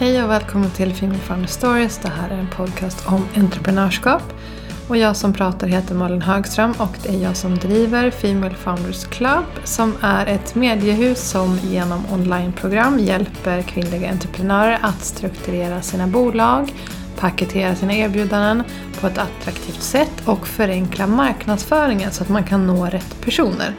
Hej och välkommen till Female Stories. Det här är en podcast om entreprenörskap. Och jag som pratar heter Malin Högström och det är jag som driver Female Founders Club som är ett mediehus som genom onlineprogram hjälper kvinnliga entreprenörer att strukturera sina bolag, paketera sina erbjudanden på ett attraktivt sätt och förenkla marknadsföringen så att man kan nå rätt personer.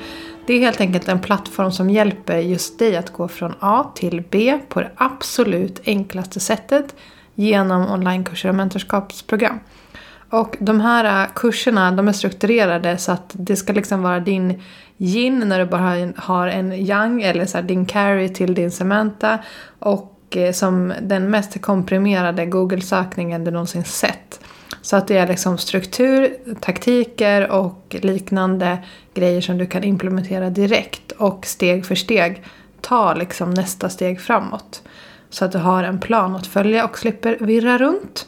Det är helt enkelt en plattform som hjälper just dig att gå från A till B på det absolut enklaste sättet genom onlinekurser och mentorskapsprogram. Och de här kurserna de är strukturerade så att det ska liksom vara din yin när du bara har en yang eller så din carry till din Samantha och eh, som den mest komprimerade Google-sökningen du någonsin sett. Så att det är liksom struktur, taktiker och liknande grejer som du kan implementera direkt och steg för steg ta liksom nästa steg framåt. Så att du har en plan att följa och slipper virra runt.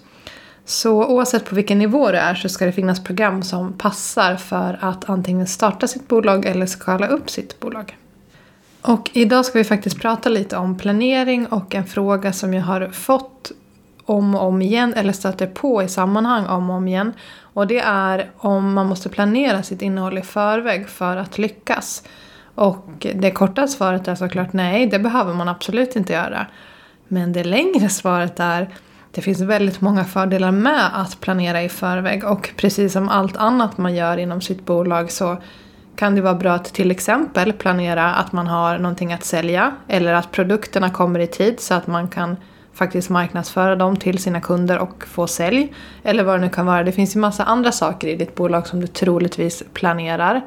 Så oavsett på vilken nivå du är så ska det finnas program som passar för att antingen starta sitt bolag eller skala upp sitt bolag. Och idag ska vi faktiskt prata lite om planering och en fråga som jag har fått om och om igen eller stöter på i sammanhang om och om igen. Och det är om man måste planera sitt innehåll i förväg för att lyckas. Och det korta svaret är såklart nej, det behöver man absolut inte göra. Men det längre svaret är det finns väldigt många fördelar med att planera i förväg och precis som allt annat man gör inom sitt bolag så kan det vara bra att till exempel planera att man har någonting att sälja eller att produkterna kommer i tid så att man kan faktiskt marknadsföra dem till sina kunder och få sälj. Eller vad det nu kan vara. Det finns ju massa andra saker i ditt bolag som du troligtvis planerar.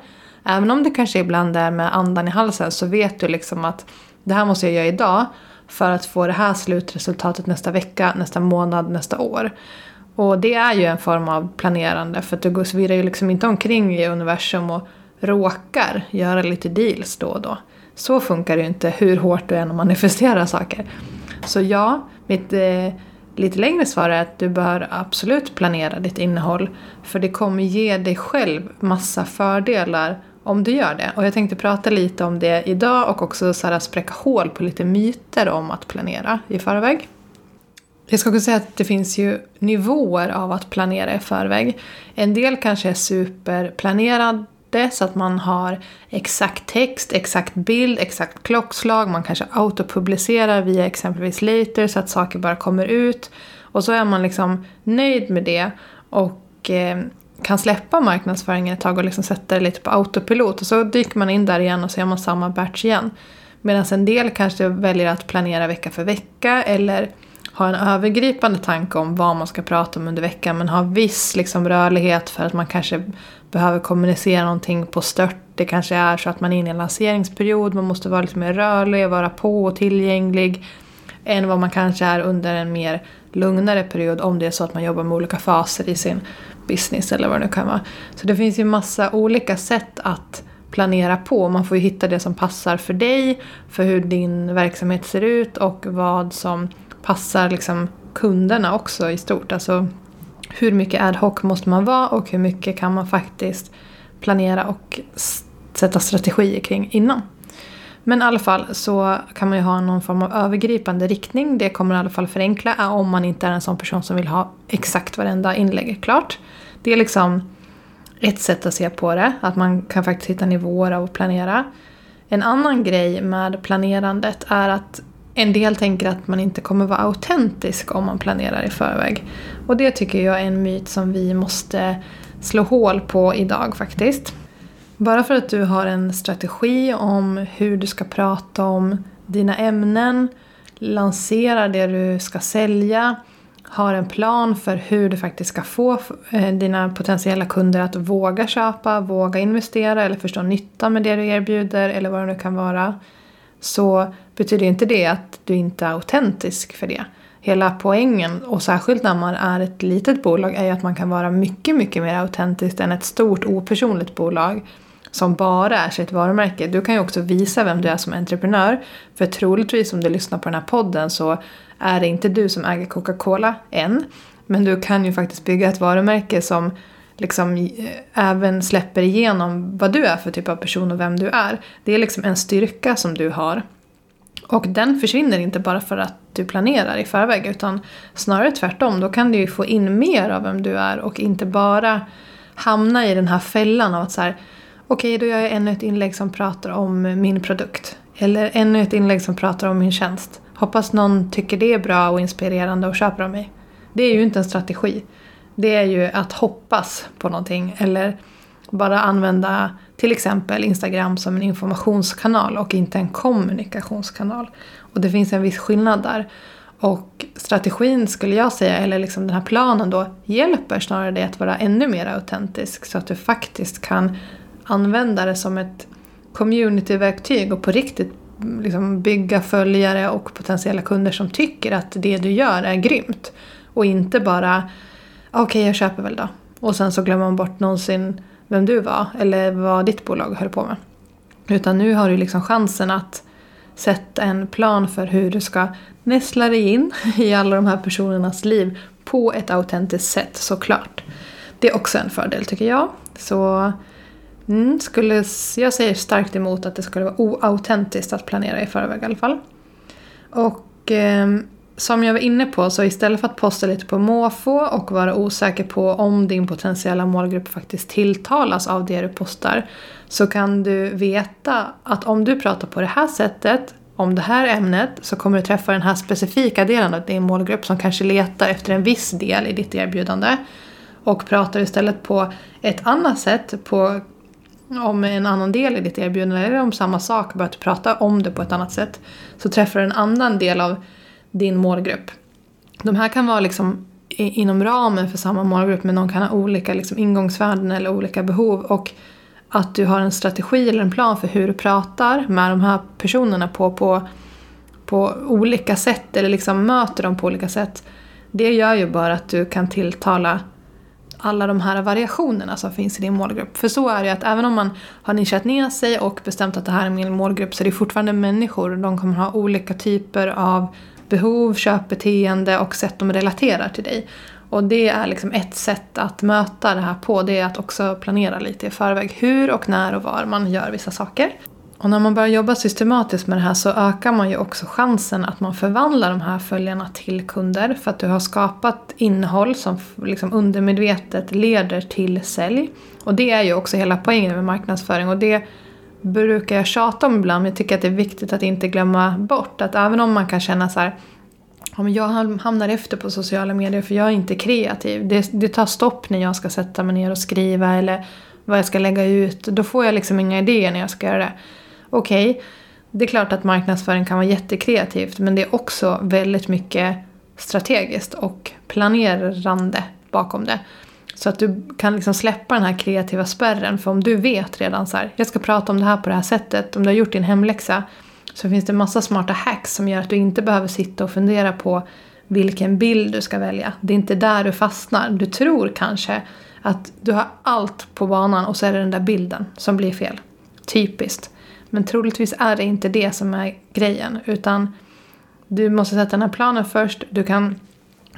Även om det kanske ibland är med andan i halsen så vet du liksom att det här måste jag göra idag för att få det här slutresultatet nästa vecka, nästa månad, nästa år. Och det är ju en form av planerande för att du svirrar ju liksom inte omkring i universum och råkar göra lite deals då och då. Så funkar det ju inte hur hårt du än manifesterar saker. Så ja, mitt eh, lite längre svar är att du bör absolut planera ditt innehåll. För det kommer ge dig själv massa fördelar om du gör det. Och jag tänkte prata lite om det idag och också så här spräcka hål på lite myter om att planera i förväg. Jag ska också säga att det finns ju nivåer av att planera i förväg. En del kanske är superplanerad det så att man har exakt text, exakt bild, exakt klockslag. Man kanske autopublicerar via exempelvis Later så att saker bara kommer ut. Och så är man liksom nöjd med det och eh, kan släppa marknadsföringen ett tag och liksom sätta det lite på autopilot. Och så dyker man in där igen och så gör man samma batch igen. Medan en del kanske väljer att planera vecka för vecka eller ha en övergripande tanke om vad man ska prata om under veckan men ha viss liksom, rörlighet för att man kanske behöver kommunicera någonting på stört. Det kanske är så att man är inne i en lanseringsperiod, man måste vara lite mer rörlig, vara på och tillgänglig än vad man kanske är under en mer lugnare period om det är så att man jobbar med olika faser i sin business eller vad det nu kan vara. Så det finns ju massa olika sätt att planera på. Man får ju hitta det som passar för dig, för hur din verksamhet ser ut och vad som passar liksom kunderna också i stort. Alltså hur mycket ad hoc måste man vara och hur mycket kan man faktiskt planera och sätta strategier kring innan. Men i alla fall så kan man ju ha någon form av övergripande riktning. Det kommer i alla fall förenkla eh, om man inte är en sån person som vill ha exakt varenda inlägg klart. Det är liksom ett sätt att se på det, att man kan faktiskt hitta nivåer av att planera. En annan grej med planerandet är att en del tänker att man inte kommer vara autentisk om man planerar i förväg. Och det tycker jag är en myt som vi måste slå hål på idag faktiskt. Bara för att du har en strategi om hur du ska prata om dina ämnen, lanserar det du ska sälja, har en plan för hur du faktiskt ska få eh, dina potentiella kunder att våga köpa, våga investera eller förstå nytta med det du erbjuder eller vad det nu kan vara. Så betyder inte det att du inte är autentisk för det. Hela poängen, och särskilt när man är ett litet bolag, är ju att man kan vara mycket, mycket mer autentisk än ett stort opersonligt bolag som bara är sitt varumärke. Du kan ju också visa vem du är som entreprenör. För troligtvis om du lyssnar på den här podden så är det inte du som äger Coca-Cola än. Men du kan ju faktiskt bygga ett varumärke som liksom eh, även släpper igenom vad du är för typ av person och vem du är. Det är liksom en styrka som du har. Och den försvinner inte bara för att du planerar i förväg utan snarare tvärtom. Då kan du ju få in mer av vem du är och inte bara hamna i den här fällan av att så här okej då gör jag ännu ett inlägg som pratar om min produkt. Eller ännu ett inlägg som pratar om min tjänst. Hoppas någon tycker det är bra och inspirerande och köper av mig. Det är ju inte en strategi. Det är ju att hoppas på någonting eller bara använda till exempel Instagram som en informationskanal och inte en kommunikationskanal. Och det finns en viss skillnad där. Och strategin skulle jag säga, eller liksom den här planen då, hjälper snarare dig att vara ännu mer autentisk så att du faktiskt kan använda det som ett communityverktyg och på riktigt mm, liksom bygga följare och potentiella kunder som tycker att det du gör är grymt. Och inte bara, okej okay, jag köper väl då. Och sen så glömmer man bort någonsin vem du var eller vad ditt bolag höll på med. Utan nu har du liksom chansen att sätta en plan för hur du ska nästla dig in i alla de här personernas liv på ett autentiskt sätt såklart. Det är också en fördel tycker jag. Så mm, skulle, jag säger starkt emot att det skulle vara oautentiskt att planera i förväg i alla fall. Och eh, som jag var inne på, så istället för att posta lite på måfå och vara osäker på om din potentiella målgrupp faktiskt tilltalas av det du postar, så kan du veta att om du pratar på det här sättet om det här ämnet så kommer du träffa den här specifika delen av din målgrupp som kanske letar efter en viss del i ditt erbjudande. Och pratar istället på ett annat sätt på, om en annan del i ditt erbjudande eller om samma sak, bara att du pratar om det på ett annat sätt. Så träffar du en annan del av din målgrupp. De här kan vara liksom inom ramen för samma målgrupp men de kan ha olika liksom ingångsvärden eller olika behov. Och att du har en strategi eller en plan för hur du pratar med de här personerna på, på, på olika sätt eller liksom möter dem på olika sätt. Det gör ju bara att du kan tilltala alla de här variationerna som finns i din målgrupp. För så är det ju att även om man har nischat ner sig och bestämt att det här är min målgrupp så är det fortfarande människor och de kommer ha olika typer av behov, köpbeteende och sätt de relaterar till dig. Och det är liksom ett sätt att möta det här på, det är att också planera lite i förväg hur och när och var man gör vissa saker. Och när man börjar jobba systematiskt med det här så ökar man ju också chansen att man förvandlar de här följarna till kunder för att du har skapat innehåll som liksom undermedvetet leder till sälj. Och det är ju också hela poängen med marknadsföring och det brukar jag tjata om ibland men jag tycker att det är viktigt att inte glömma bort att även om man kan känna så här om jag hamnar efter på sociala medier för jag är inte kreativ. Det, det tar stopp när jag ska sätta mig ner och skriva eller vad jag ska lägga ut. Då får jag liksom inga idéer när jag ska göra det. Okej, okay, det är klart att marknadsföring kan vara jättekreativt men det är också väldigt mycket strategiskt och planerande bakom det. Så att du kan liksom släppa den här kreativa spärren. För om du vet redan så här, jag ska prata om det här på det här sättet. Om du har gjort din hemläxa så finns det massa smarta hacks som gör att du inte behöver sitta och fundera på vilken bild du ska välja. Det är inte där du fastnar. Du tror kanske att du har allt på banan och så är det den där bilden som blir fel. Typiskt. Men troligtvis är det inte det som är grejen. Utan du måste sätta den här planen först. Du kan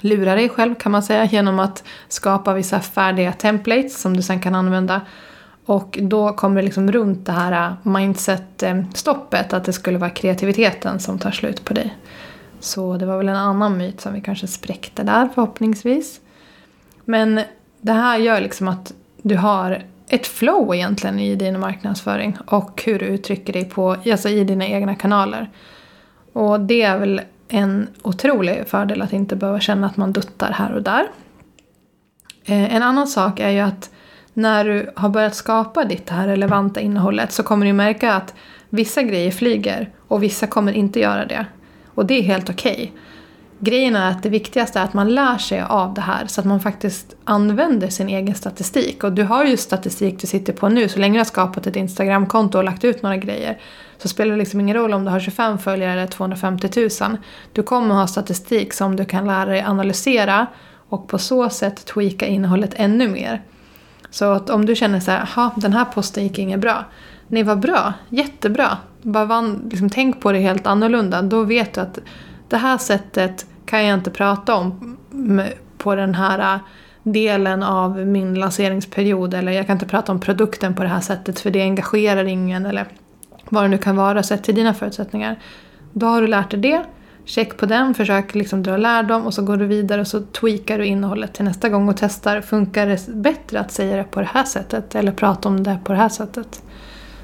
lura dig själv kan man säga genom att skapa vissa färdiga templates som du sen kan använda. Och då kommer det liksom runt det här äh, mindset-stoppet att det skulle vara kreativiteten som tar slut på dig. Så det var väl en annan myt som vi kanske spräckte där förhoppningsvis. Men det här gör liksom att du har ett flow egentligen i din marknadsföring och hur du uttrycker dig på, alltså i dina egna kanaler. Och det är väl en otrolig fördel att inte behöva känna att man duttar här och där. Eh, en annan sak är ju att när du har börjat skapa ditt här relevanta innehållet så kommer du märka att vissa grejer flyger och vissa kommer inte göra det. Och det är helt okej. Okay. Grejen är att det viktigaste är att man lär sig av det här så att man faktiskt använder sin egen statistik. Och du har ju statistik du sitter på nu, så länge du har skapat ett Instagramkonto och lagt ut några grejer så spelar det liksom ingen roll om du har 25 följare eller 250 000. Du kommer ha statistik som du kan lära dig analysera och på så sätt tweaka innehållet ännu mer. Så att om du känner så här, den här posten gick inget bra. Nej, vad bra, jättebra. Bara van, liksom, tänk på det helt annorlunda. Då vet du att det här sättet kan jag inte prata om på den här äh, delen av min lanseringsperiod. Eller jag kan inte prata om produkten på det här sättet för det engagerar ingen. Eller vad det nu kan vara sett till dina förutsättningar. Då har du lärt dig det. Check på den, försök liksom dra lärdom och så går du vidare och så tweakar du innehållet till nästa gång och testar. Funkar det bättre att säga det på det här sättet eller prata om det på det här sättet?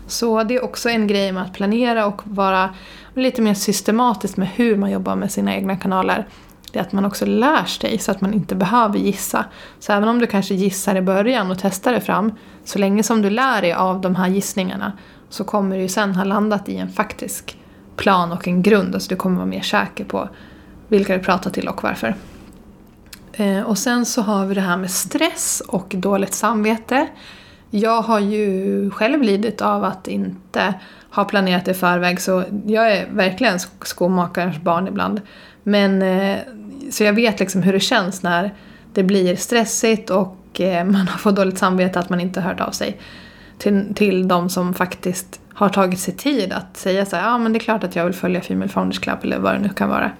Så det är också en grej med att planera och vara lite mer systematisk med hur man jobbar med sina egna kanaler. Det är att man också lär sig så att man inte behöver gissa. Så även om du kanske gissar i början och testar det fram, så länge som du lär dig av de här gissningarna så kommer du ju sen ha landat i en faktisk plan och en grund. Alltså du kommer vara mer säker på vilka du pratar till och varför. Eh, och sen så har vi det här med stress och dåligt samvete. Jag har ju själv lidit av att inte ha planerat i förväg så jag är verkligen skomakarens barn ibland. Men, eh, så jag vet liksom hur det känns när det blir stressigt och eh, man har fått dåligt samvete att man inte hört av sig till, till de som faktiskt har tagit sig tid att säga så här, ja men det är klart att jag vill följa Female Founders Club eller vad det nu kan vara.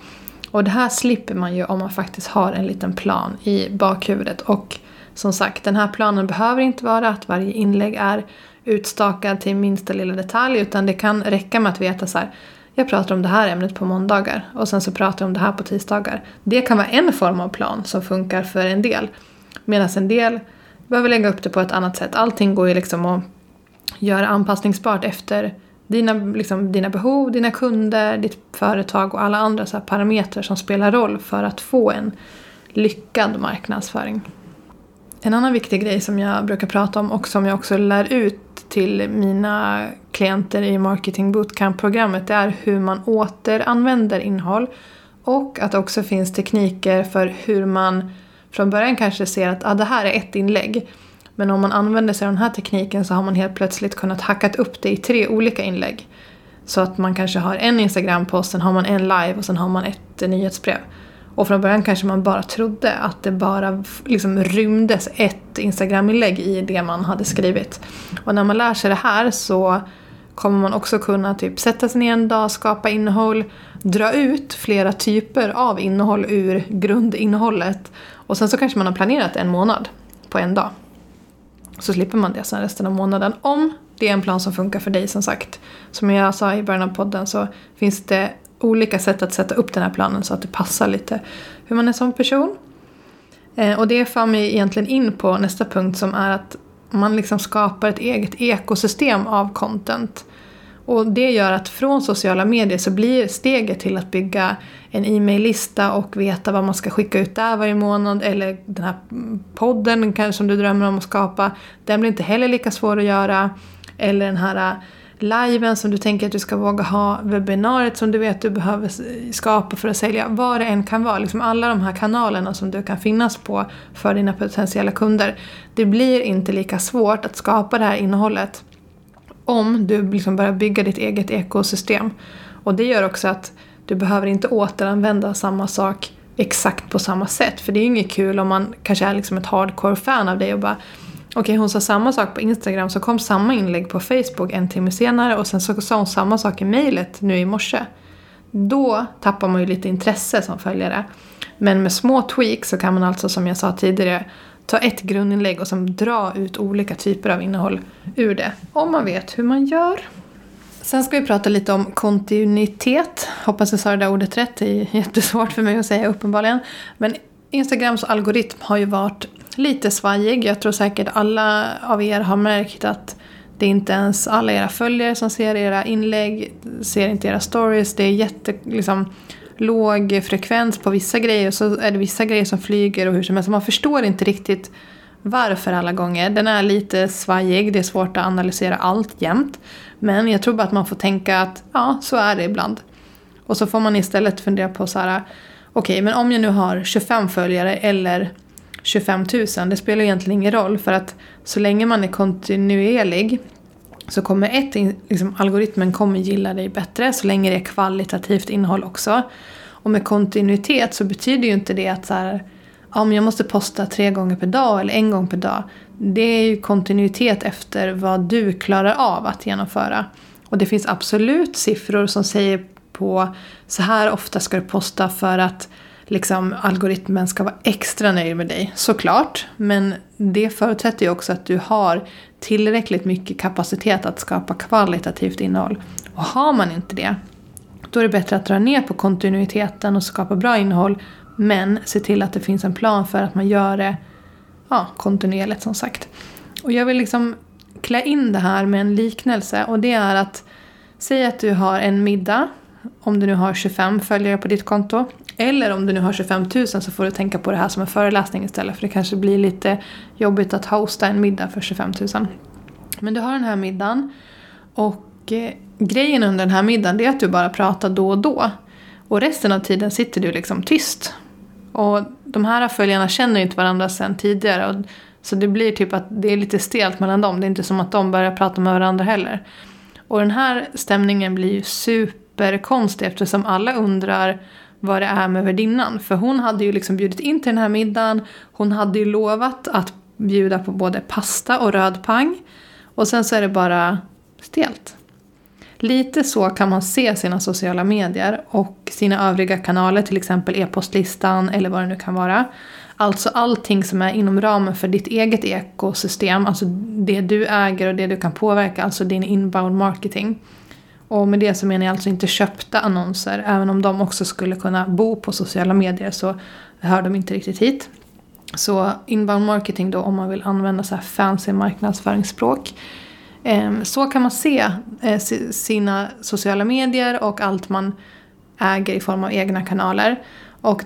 Och det här slipper man ju om man faktiskt har en liten plan i bakhuvudet. Och som sagt, den här planen behöver inte vara att varje inlägg är utstakad till minsta lilla detalj utan det kan räcka med att veta så här, jag pratar om det här ämnet på måndagar och sen så pratar jag om det här på tisdagar. Det kan vara en form av plan som funkar för en del. Medan en del behöver lägga upp det på ett annat sätt. Allting går ju liksom att göra anpassningsbart efter dina, liksom, dina behov, dina kunder, ditt företag och alla andra så parametrar som spelar roll för att få en lyckad marknadsföring. En annan viktig grej som jag brukar prata om och som jag också lär ut till mina klienter i Marketing Bootcamp-programmet det är hur man återanvänder innehåll och att det också finns tekniker för hur man från början kanske ser att ah, det här är ett inlägg men om man använder sig av den här tekniken så har man helt plötsligt kunnat hackat upp det i tre olika inlägg. Så att man kanske har en Instagram-post, sen har man en live och sen har man ett nyhetsbrev. Och från början kanske man bara trodde att det bara liksom rymdes ett Instagram-inlägg i det man hade skrivit. Och när man lär sig det här så kommer man också kunna typ sätta sig ner en dag, skapa innehåll, dra ut flera typer av innehåll ur grundinnehållet. Och sen så kanske man har planerat en månad på en dag. Så slipper man det sen resten av månaden. Om det är en plan som funkar för dig som sagt. Som jag sa i början av podden så finns det olika sätt att sätta upp den här planen så att det passar lite hur man är som person. Eh, och det för mig egentligen in på nästa punkt som är att man liksom skapar ett eget ekosystem av content. Och det gör att från sociala medier så blir steget till att bygga en e-mail-lista och veta vad man ska skicka ut där varje månad eller den här podden kanske som du drömmer om att skapa. Den blir inte heller lika svår att göra. Eller den här liven som du tänker att du ska våga ha, webbinariet som du vet du behöver skapa för att sälja, vad det än kan vara. Liksom alla de här kanalerna som du kan finnas på för dina potentiella kunder. Det blir inte lika svårt att skapa det här innehållet om du liksom börjar bygga ditt eget ekosystem. Och det gör också att du behöver inte återanvända samma sak exakt på samma sätt. För det är ju inget kul om man kanske är liksom ett hardcore-fan av dig och bara Okej, okay, hon sa samma sak på Instagram så kom samma inlägg på Facebook en timme senare och sen så sa hon samma sak i mejlet nu i morse. Då tappar man ju lite intresse som följare. Men med små tweaks så kan man alltså som jag sa tidigare ta ett grundinlägg och sen dra ut olika typer av innehåll ur det. Om man vet hur man gör. Sen ska vi prata lite om kontinuitet. Hoppas jag sa det där ordet rätt. Det är jättesvårt för mig att säga uppenbarligen. Men Instagrams algoritm har ju varit lite svajig. Jag tror säkert alla av er har märkt att det är inte ens alla era följare som ser era inlägg, ser inte era stories. Det är jätte, liksom, låg frekvens på vissa grejer och så är det vissa grejer som flyger och hur som helst. Man förstår inte riktigt varför alla gånger. Den är lite svajig, det är svårt att analysera allt jämt. Men jag tror bara att man får tänka att ja, så är det ibland. Och så får man istället fundera på så här, okej, okay, men om jag nu har 25 följare eller 25 000, det spelar egentligen ingen roll för att så länge man är kontinuerlig så kommer ett, liksom, algoritmen kommer gilla dig bättre så länge det är kvalitativt innehåll också. Och med kontinuitet så betyder ju inte det att så här, om jag måste posta tre gånger per dag eller en gång per dag. Det är ju kontinuitet efter vad du klarar av att genomföra. Och det finns absolut siffror som säger på så här ofta ska du posta för att liksom, algoritmen ska vara extra nöjd med dig. Såklart, men det förutsätter ju också att du har tillräckligt mycket kapacitet att skapa kvalitativt innehåll. Och har man inte det, då är det bättre att dra ner på kontinuiteten och skapa bra innehåll. Men se till att det finns en plan för att man gör det ja, kontinuerligt som sagt. Och jag vill liksom klä in det här med en liknelse och det är att säg att du har en middag om du nu har 25 följare på ditt konto. Eller om du nu har 25 000 så får du tänka på det här som en föreläsning istället för det kanske blir lite jobbigt att hosta en middag för 25 000. Men du har den här middagen och eh, grejen under den här middagen är att du bara pratar då och då. Och resten av tiden sitter du liksom tyst. Och de här följarna känner inte varandra sedan tidigare. Och, så det blir typ att det är lite stelt mellan dem. Det är inte som att de börjar prata med varandra heller. Och den här stämningen blir ju superkonstig eftersom alla undrar vad det är med värdinnan. För hon hade ju liksom bjudit in till den här middagen. Hon hade ju lovat att bjuda på både pasta och rödpang. Och sen så är det bara stelt. Lite så kan man se sina sociala medier och sina övriga kanaler, till exempel e-postlistan eller vad det nu kan vara. Alltså allting som är inom ramen för ditt eget ekosystem, alltså det du äger och det du kan påverka, alltså din inbound marketing. Och med det så menar jag alltså inte köpta annonser, även om de också skulle kunna bo på sociala medier så hör de inte riktigt hit. Så inbound marketing då om man vill använda så här fancy marknadsföringsspråk ehm, så kan man se eh, sina sociala medier och allt man äger i form av egna kanaler. Och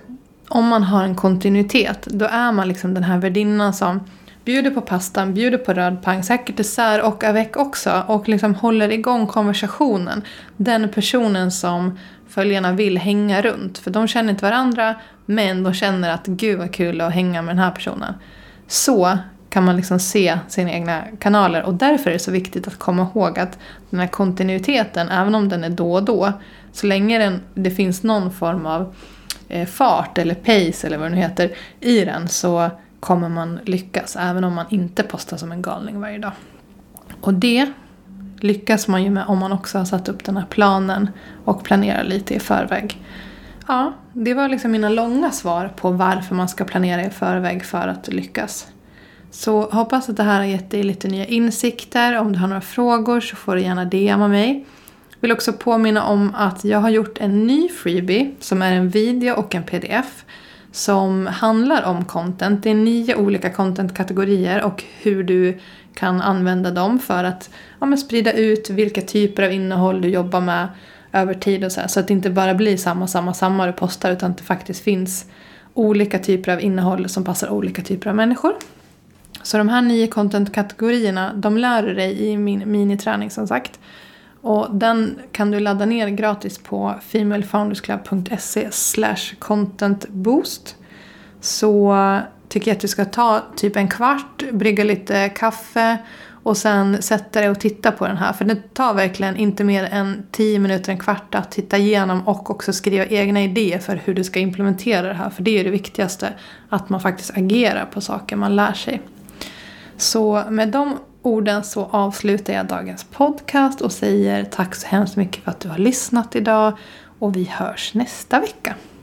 om man har en kontinuitet, då är man liksom den här värdinnan som bjuder på pastan, bjuder på röd pang, säkert dessert och avec också. Och liksom håller igång konversationen. Den personen som följarna vill hänga runt. För de känner inte varandra, men de känner att gud vad kul att hänga med den här personen. Så kan man liksom se sina egna kanaler och därför är det så viktigt att komma ihåg att den här kontinuiteten, även om den är då och då, så länge den, det finns någon form av eh, fart eller pace eller vad det nu heter i den så kommer man lyckas även om man inte postar som en galning varje dag. Och det lyckas man ju med om man också har satt upp den här planen och planerar lite i förväg. Ja, det var liksom mina långa svar på varför man ska planera i förväg för att lyckas. Så hoppas att det här har gett dig lite nya insikter. Om du har några frågor så får du gärna DMa mig. Vill också påminna om att jag har gjort en ny freebie som är en video och en pdf som handlar om content. Det är nio olika contentkategorier och hur du kan använda dem för att ja, sprida ut vilka typer av innehåll du jobbar med över tid och så här, Så att det inte bara blir samma, samma, samma du postar utan att det faktiskt finns olika typer av innehåll som passar olika typer av människor. Så de här nio contentkategorierna, de lär du dig i min miniträning som sagt. Och den kan du ladda ner gratis på femalefoundersclub.se contentboost. Så tycker jag att du ska ta typ en kvart, brygga lite kaffe och sen sätta dig och titta på den här. För det tar verkligen inte mer än 10 minuter, en kvart att titta igenom och också skriva egna idéer för hur du ska implementera det här. För det är ju det viktigaste, att man faktiskt agerar på saker man lär sig. Så med de orden så avslutar jag dagens podcast och säger tack så hemskt mycket för att du har lyssnat idag och vi hörs nästa vecka.